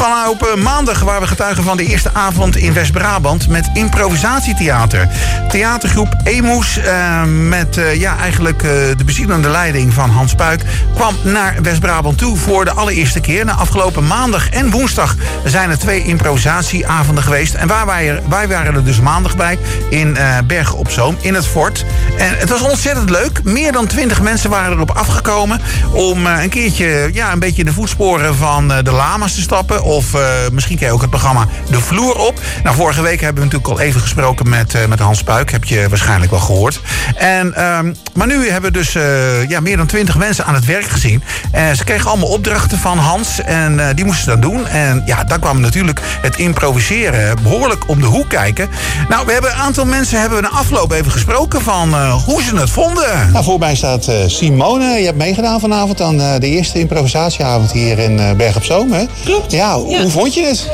Afgelopen maandag waren we getuigen van de eerste avond in West-Brabant met improvisatietheater. Theatergroep Emus uh, met uh, ja, eigenlijk uh, de bezielende leiding van Hans Puik kwam naar West-Brabant toe voor de allereerste keer. Na afgelopen maandag en woensdag zijn er twee improvisatieavonden geweest. En waar wij, wij waren er dus maandag bij in Bergen op Zoom, in het fort. En het was ontzettend leuk. Meer dan twintig mensen waren erop afgekomen om een keertje ja, een beetje in de voetsporen van de lama's te stappen. Of uh, misschien ken je ook het programma De Vloer op. Nou, vorige week hebben we natuurlijk al even gesproken met, uh, met Hans Puik. Heb je waarschijnlijk wel gehoord. En, um, maar nu hebben we dus uh, ja, meer dan twintig mensen aan het werk gezien. En ze kregen allemaal opdrachten van Hans. En die moesten ze dan doen. En ja, daar kwam natuurlijk het improviseren behoorlijk om de hoek kijken. Nou, we hebben een aantal mensen hebben we na afloop even gesproken van hoe ze het vonden. Nou, voor mij staat Simone. Je hebt meegedaan vanavond aan de eerste improvisatieavond hier in Berg op Zoom. Hè? Klopt. Ja, hoe vond je het?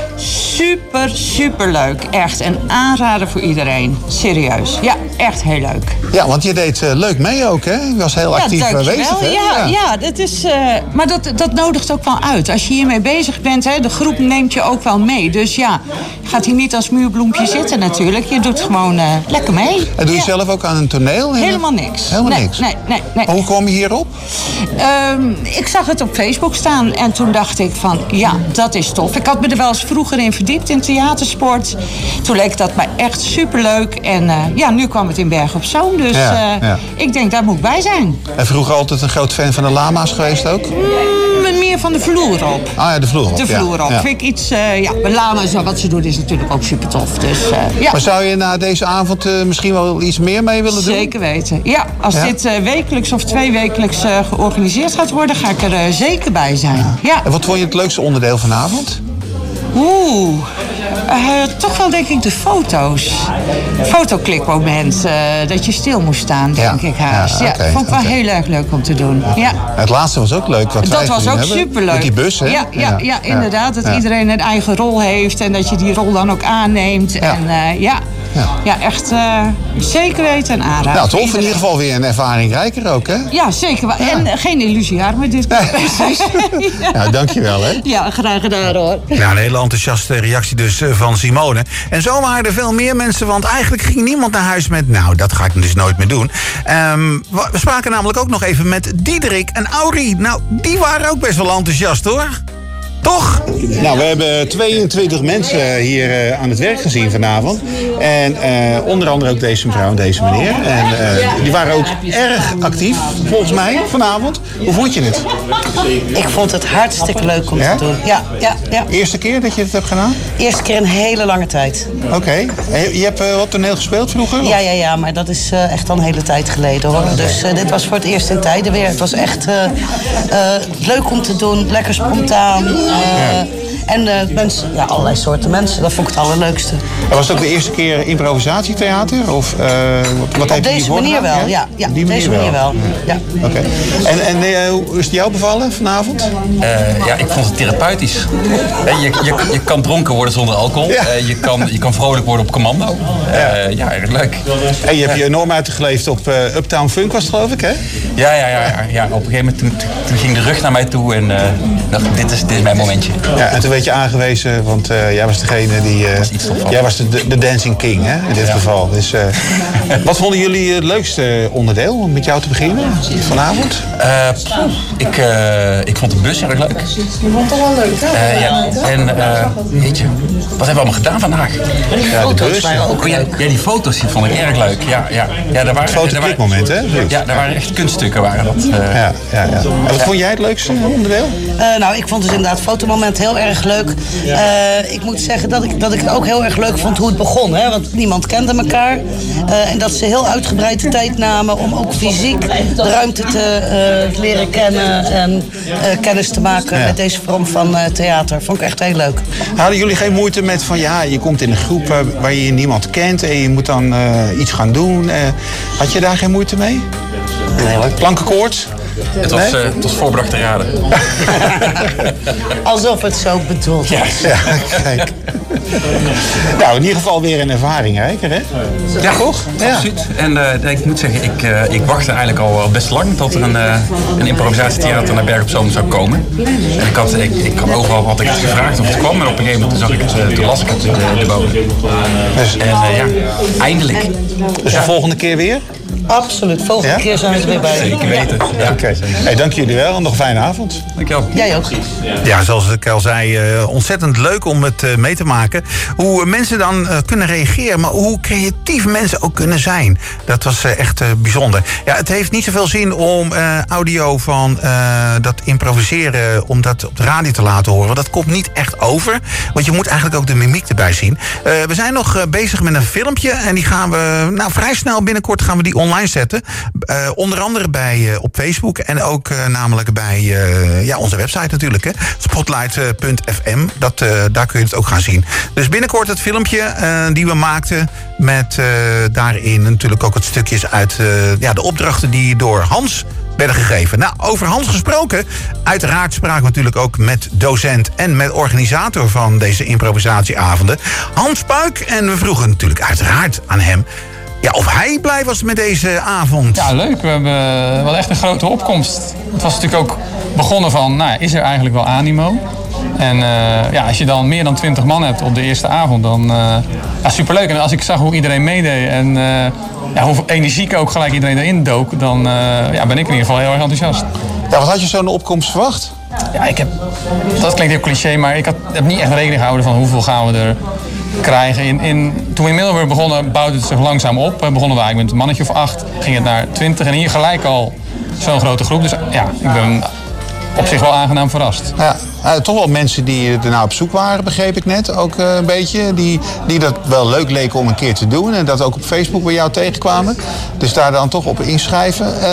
Super, super leuk. Echt een aanrader voor iedereen. Serieus. Ja, echt heel leuk. Ja, want je deed uh, leuk mee ook, hè? Je was heel actief ja, aanwezig. Ja, ja, ja, dat is, uh, maar dat, dat nodigt ook wel uit. Als je hiermee bezig bent, hè, de groep neemt je ook wel mee. Dus ja, je gaat hier niet als muurbloempje zitten natuurlijk. Je doet gewoon uh, lekker mee. En doe je zelf ook aan een toneel? Helemaal niks. Helemaal nee, niks? Nee, nee, nee. Hoe kwam je hierop? Um, ik zag het op Facebook staan en toen dacht ik van, ja, dat is tof. Ik had me er wel eens vroeger in verdiept in theatersport. Toen leek dat mij echt superleuk. En uh, ja, nu kwam het in Berg op Zoom. Dus ja, ja. ik denk, daar moet ik bij zijn. En vroeger altijd een groot fan van de lama's geweest ook? Mm, meer van de vloer op. Ah ja, de vloer op. De vloer op. Vind ik iets, uh, ja, de lama's, wat ze doen is natuurlijk ook super tof. Dus, ja. Maar zou je na deze avond misschien wel iets meer mee willen doen? Zeker weten. Ja, als dit wekelijks of twee wekelijks georganiseerd gaat worden, ga ik er zeker bij zijn. Ja. En wat vond je het leukste onderdeel vanavond? Oeh, uh, toch wel denk ik de foto's. Fotoklikmoment, uh, dat je stil moest staan, denk ja. ik haast. Ja, okay, vond ik wel okay. heel erg leuk om te doen. Ja. Het laatste was ook leuk. Wat dat was ook hebben. superleuk. Met die bus, hè? Ja, ja, ja, inderdaad. Dat iedereen een eigen rol heeft en dat je die rol dan ook aanneemt. En uh, ja. Ja. ja, echt uh, zeker weten en aanraden. Nou, tof. In ieder geval weer een ervaring rijker ook, hè? Ja, zeker. Ja. En geen illusie maar dit keer. Nee, ja. Nou, dankjewel, hè? Ja, graag gedaan, hoor. Ja, een hele enthousiaste reactie dus van Simone. En zo waren er veel meer mensen, want eigenlijk ging niemand naar huis met... nou, dat ga ik dus nooit meer doen. Um, we spraken namelijk ook nog even met Diederik en Aurie. Nou, die waren ook best wel enthousiast, hoor. Toch? Nou, we hebben 22 mensen hier uh, aan het werk gezien vanavond. En uh, onder andere ook deze mevrouw en deze meneer. En uh, die waren ook erg actief, volgens mij, vanavond. Hoe vond je het? Ik vond het hartstikke leuk om ja? te doen. Ja, ja, ja. Eerste keer dat je het hebt gedaan? Eerste keer een hele lange tijd. Oké. Okay. Je hebt wat toneel gespeeld vroeger? Ja, ja, ja, maar dat is echt al een hele tijd geleden hoor. Dus dit was voor het eerst in tijden weer. Het was echt leuk om te doen, lekker spontaan. Ja. En uh, mensen, ja, allerlei soorten mensen. Dat vond ik het allerleukste. En was het ook de eerste keer improvisatiethemater? Of uh, wat, wat Op deze manier wel, ja. ja, ja deze manier wel. Ja. Oké. Okay. En, en uh, hoe is het jou bevallen vanavond? ja, ik vond het therapeutisch. je, je, je kan dronken worden zonder alcohol. Ja. je, kan, je kan vrolijk worden op commando. ja, ja erg leuk. En je hebt je enorm uitgeleefd op Uptown Funk was het geloof ik, hè? Ja, ja, ja. ja, ja. Op een gegeven moment toen, toen ging de rug naar mij toe en dacht dit is, dit is mijn momentje. Ja, en toen werd je aangewezen, want uh, jij was degene die... Uh, was jij was de, de, Dancing King, hè, in dit ja. geval. Dus, uh, wat vonden jullie het leukste onderdeel, om met jou te beginnen vanavond? ik, ik vond de bus erg leuk. Je vond het wel leuk, hè? ja. En weet je, wat hebben we allemaal gedaan vandaag? Ja, de bus. Oh, ja, ja, die foto's die vond ik erg leuk. Ja, ja. ja daar waren, Fotoklikmoment, hè? Ja, daar waren echt kunststukken. Waren dat, ja, ja, ja. En wat vond jij het leukste onderdeel? nou, ik vond dus inderdaad het fotomoment heel erg leuk. Uh, ik moet zeggen dat ik, dat ik het ook heel erg leuk vond hoe het begon. Hè? Want niemand kende elkaar. Uh, en dat ze heel uitgebreid de tijd namen om ook fysiek de ruimte te uh, leren kennen. En kennis te maken ja. met deze vorm van theater. Vond ik echt heel leuk. Hadden jullie geen moeite met van ja, je komt in een groep waar je niemand kent. En je moet dan iets gaan doen. had je daar geen moeite mee? Nee hoor. Plankenkoord? Het was, nee? uh, het was voorbedacht te raden. Alsof het zo bedoeld ja. ja, kijk. nou, in ieder geval weer een ervaring, Rijker, hè? Ja, toch? Ja. Absoluut. En uh, ik moet zeggen, ik, uh, ik wachtte eigenlijk al best lang tot er een, uh, een improvisatietheater naar Berg op Zoom zou komen. En ik had, ik, ik had overal had ik het gevraagd of het kwam, maar op een gegeven moment zag ik het, toen las ik het de, de boven. Dus, en ja, eindelijk. Dus de volgende keer weer? Absoluut. Volgende ja? keer zijn we er weer bij. Zeker weten. Ja. Oké. Okay. Hey, dank jullie wel en nog een fijne avond. Dankjewel. Jij ook. Ja, zoals ik al zei, uh, ontzettend leuk om het uh, mee te maken. Hoe mensen dan uh, kunnen reageren, maar hoe creatief mensen ook kunnen zijn. Dat was echt bijzonder. Ja, het heeft niet zoveel zin om audio van dat improviseren, om dat op de radio te laten horen. Dat komt niet echt over, want je moet eigenlijk ook de mimiek erbij zien. we zijn nog bezig met een filmpje en die gaan we, nou vrij snel binnenkort gaan we die online zetten. Uh, onder andere bij, uh, op Facebook en ook uh, namelijk bij ja, onze website natuurlijk. Hè. Spotlight.fm. Dat, daar kun je het ook gaan zien. Dus binnenkort het filmpje die we maakten. Met daarin natuurlijk ook wat stukjes uit ja, de opdrachten die door Hans werden gegeven. Nou, over Hans gesproken. Uiteraard spraken we natuurlijk ook met docent en met organisator van deze improvisatieavonden. Hans Puik. En we vroegen natuurlijk uiteraard aan hem ja, of hij blij was met deze avond. Ja, leuk. We hebben wel echt een grote opkomst. Het was natuurlijk ook begonnen van, nou, is er eigenlijk wel animo? En uh, ja, als je dan meer dan 20 man hebt op de eerste avond, dan uh, ja, superleuk. En als ik zag hoe iedereen meedeed en uh, ja, hoeveel energiek ook gelijk iedereen erin dook, dan ja, ben ik in ieder geval heel erg enthousiast. Ja, wat had je zo'n opkomst verwacht? Ja, ik heb, dat klinkt heel cliché, maar ik had, heb niet echt rekening gehouden van hoeveel gaan we er krijgen. In, in, toen we in Middelburg begonnen, bouwde het zich langzaam op. We begonnen we eigenlijk met een mannetje of acht, ging het naar twintig. En hier gelijk al zo'n grote groep. Dus ja, ik ben op zich wel aangenaam verrast. Ja, toch wel mensen die er nou op zoek waren, begreep ik net ook uh, een beetje. Die, die dat wel leuk leken om een keer te doen. En dat ook op Facebook bij jou tegenkwamen. Dus daar dan toch op inschrijven. Uh,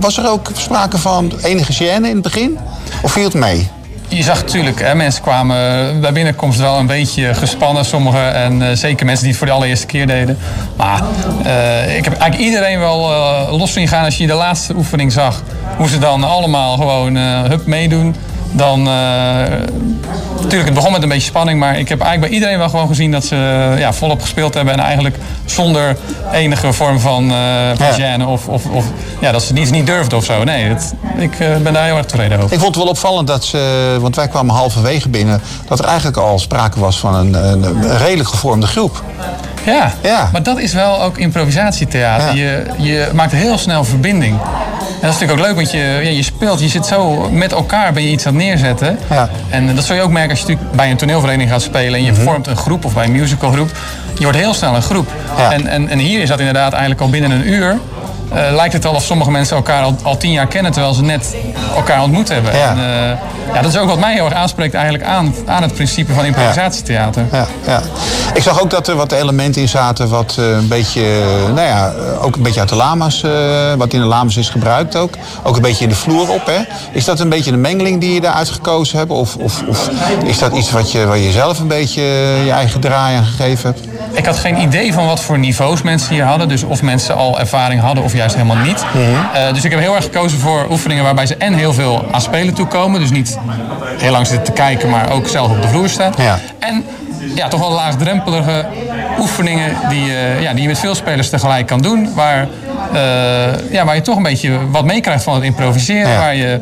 was er ook sprake van enige gêne in het begin? Of viel het mee? Je zag natuurlijk, mensen kwamen bij binnenkomst wel een beetje gespannen, sommigen. En uh, zeker mensen die het voor de allereerste keer deden. Maar uh, ik heb eigenlijk iedereen wel uh, los zien gaan als je de laatste oefening zag. Hoe ze dan allemaal gewoon hup meedoen dan. Uh, natuurlijk, het begon met een beetje spanning, maar ik heb eigenlijk bij iedereen wel gewoon gezien dat ze ja, volop gespeeld hebben en eigenlijk zonder enige vorm van uh, ja. of, of, of ja, dat ze het niet, durfden of zo. Nee, het, ik ben daar heel erg tevreden over. Ik vond het wel opvallend dat ze, want wij kwamen halverwege binnen, dat er eigenlijk al sprake was van een, een redelijk gevormde groep. Ja, ja, maar dat is wel ook improvisatietheater. Ja. Je, je maakt heel snel verbinding. Dat is natuurlijk ook leuk, want je, ja, je speelt, je zit zo met elkaar ben je iets aan het neerzetten. Ja. En dat zul je ook merken als je natuurlijk bij een toneelvereniging gaat spelen en je mhm. vormt een groep of bij een musicalgroep. Je wordt heel snel een groep. En, en, en hier is dat inderdaad eigenlijk al binnen een uur uh, lijkt het al of sommige mensen elkaar al, al, tien jaar kennen terwijl ze net elkaar ontmoet hebben. Ja. En, uh, ja, dat is ook wat mij heel erg aanspreekt eigenlijk aan, aan het principe van improvisatietheater. Ja, ja, Ik zag ook dat er wat elementen in zaten wat uh, een beetje, nou ja, ook een beetje uit de lama's, wat in de lama's is gebruikt ook. Ook een beetje in de vloer op. Hè. Is dat een beetje de mengeling die je daar uitgekozen hebt? Of, of, of is dat iets wat je, waar je zelf een beetje je eigen draai aan gegeven hebt? Ik had geen idee van wat voor niveaus mensen hier hadden. Dus of mensen al ervaring hadden of juist helemaal niet. uh, dus ik heb heel erg gekozen voor oefeningen waarbij ze en heel veel aan spelen toekomen. Dus niet heel lang zitten te kijken, maar ook zelf op de vloer staan. Ja. En ja, toch wel laagdrempelige oefeningen die, uh, ja, die je met veel spelers tegelijk kan doen. Waar, uh, ja, waar je toch een beetje wat meekrijgt van het improviseren. Waar je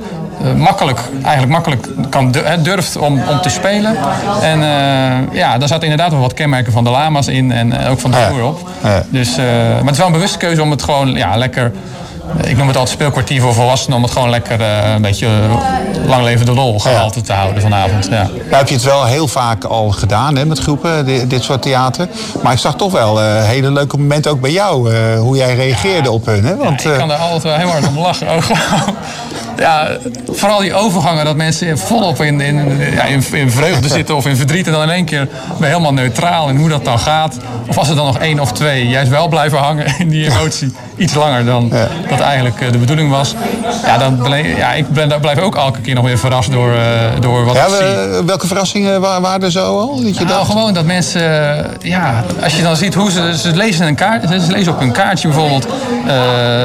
makkelijk, eigenlijk makkelijk kan, durft om, om te spelen. En uh, ja, daar zaten inderdaad wel wat kenmerken van de lama's in en ook van de vloer op. Ja. Dus, maar het is wel een bewuste keuze om het gewoon ja, lekker ik noem het altijd speelkwartier voor volwassenen om het gewoon lekker uh, een beetje lang levende lol gehalte te houden vanavond. Ja. Nou heb je het wel heel vaak al gedaan hè, met groepen, dit, dit soort theater. Maar ik zag toch wel uh, hele leuke momenten ook bij jou, uh, hoe jij reageerde op hun. Hè? Want, ja, ik kan er altijd wel heel hard om lachen. Ja, vooral die overgangen, dat mensen volop in, in, ja, in, in, vreugde zitten of in verdriet. En dan in één keer ben helemaal neutraal in hoe dat dan gaat. Of als er dan nog één of twee juist wel blijven hangen in die emotie. Iets langer dan ja. dat eigenlijk eh, de bedoeling was. Ja, dan ja, ik ben, blijf ook elke keer nog weer verrast door, uh, door wat ja, ik zie. Welke verrassingen waren er zo al? Dat je nou, gewoon dat mensen, ja, als je dan ziet hoe ze, ze lezen een kaart, ze lezen op een kaartje bijvoorbeeld. Uh,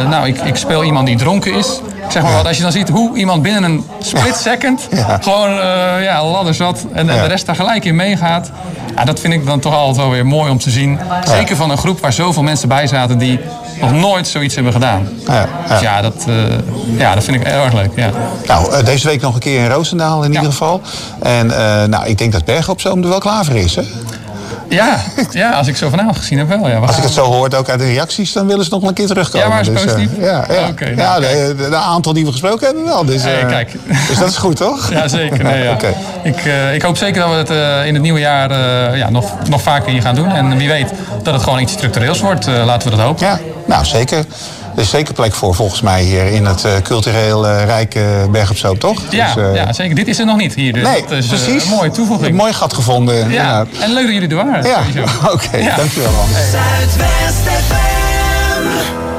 nou, ik, ik speel iemand die dronken is. Zeg maar wat, als je dan ziet hoe iemand binnen een split second gewoon eh ja, ladder zat en, de rest daar gelijk in meegaat. Ja, dat vind ik dan toch altijd wel weer mooi om te zien. Zeker van een groep waar zoveel mensen bij zaten die nog nooit zoiets hebben gedaan. Ja, ja. Dus ja, dat, eh, ja, dat vind ik heel erg leuk. Ja. Nou, eh, deze week nog een keer in Roosendaal in Ja. ieder geval. En nou, ik denk dat Bergen op Zoom er wel klaar voor is. Hè? Ja, ja, als ik zo vanavond gezien heb wel. Ja, Als ik het zo hoor, ook uit de reacties, dan willen ze nog een keer terugkomen. Ja, maar is het Dus, eh, positief? ja, ja. Oké, nou, ja de, de, de aantal die we gesproken hebben wel. Dus, Hey, eh, kijk. dus dat is goed, toch? Ja, zeker. Nee, ja. Ik, eh, ik hoop zeker dat we het eh, in het nieuwe jaar eh, ja, nog, nog vaker hier gaan doen. En wie weet dat het gewoon iets structureels wordt. Eh, laten we dat hopen. Ja, nou zeker. Er is zeker plek voor volgens mij hier in het eh, cultureel eh, rijke Berg op Zoom, toch? Ja, Dus, eh, ja, zeker. Dit is er nog niet hier. Dus Nee, dat is precies. een mooie toevoeging. Een mooi gat gevonden. ja, inderdaad. en leuk dat jullie er waren. Ja, oké. Ja. Dankjewel, Hans. Zuidwest FM.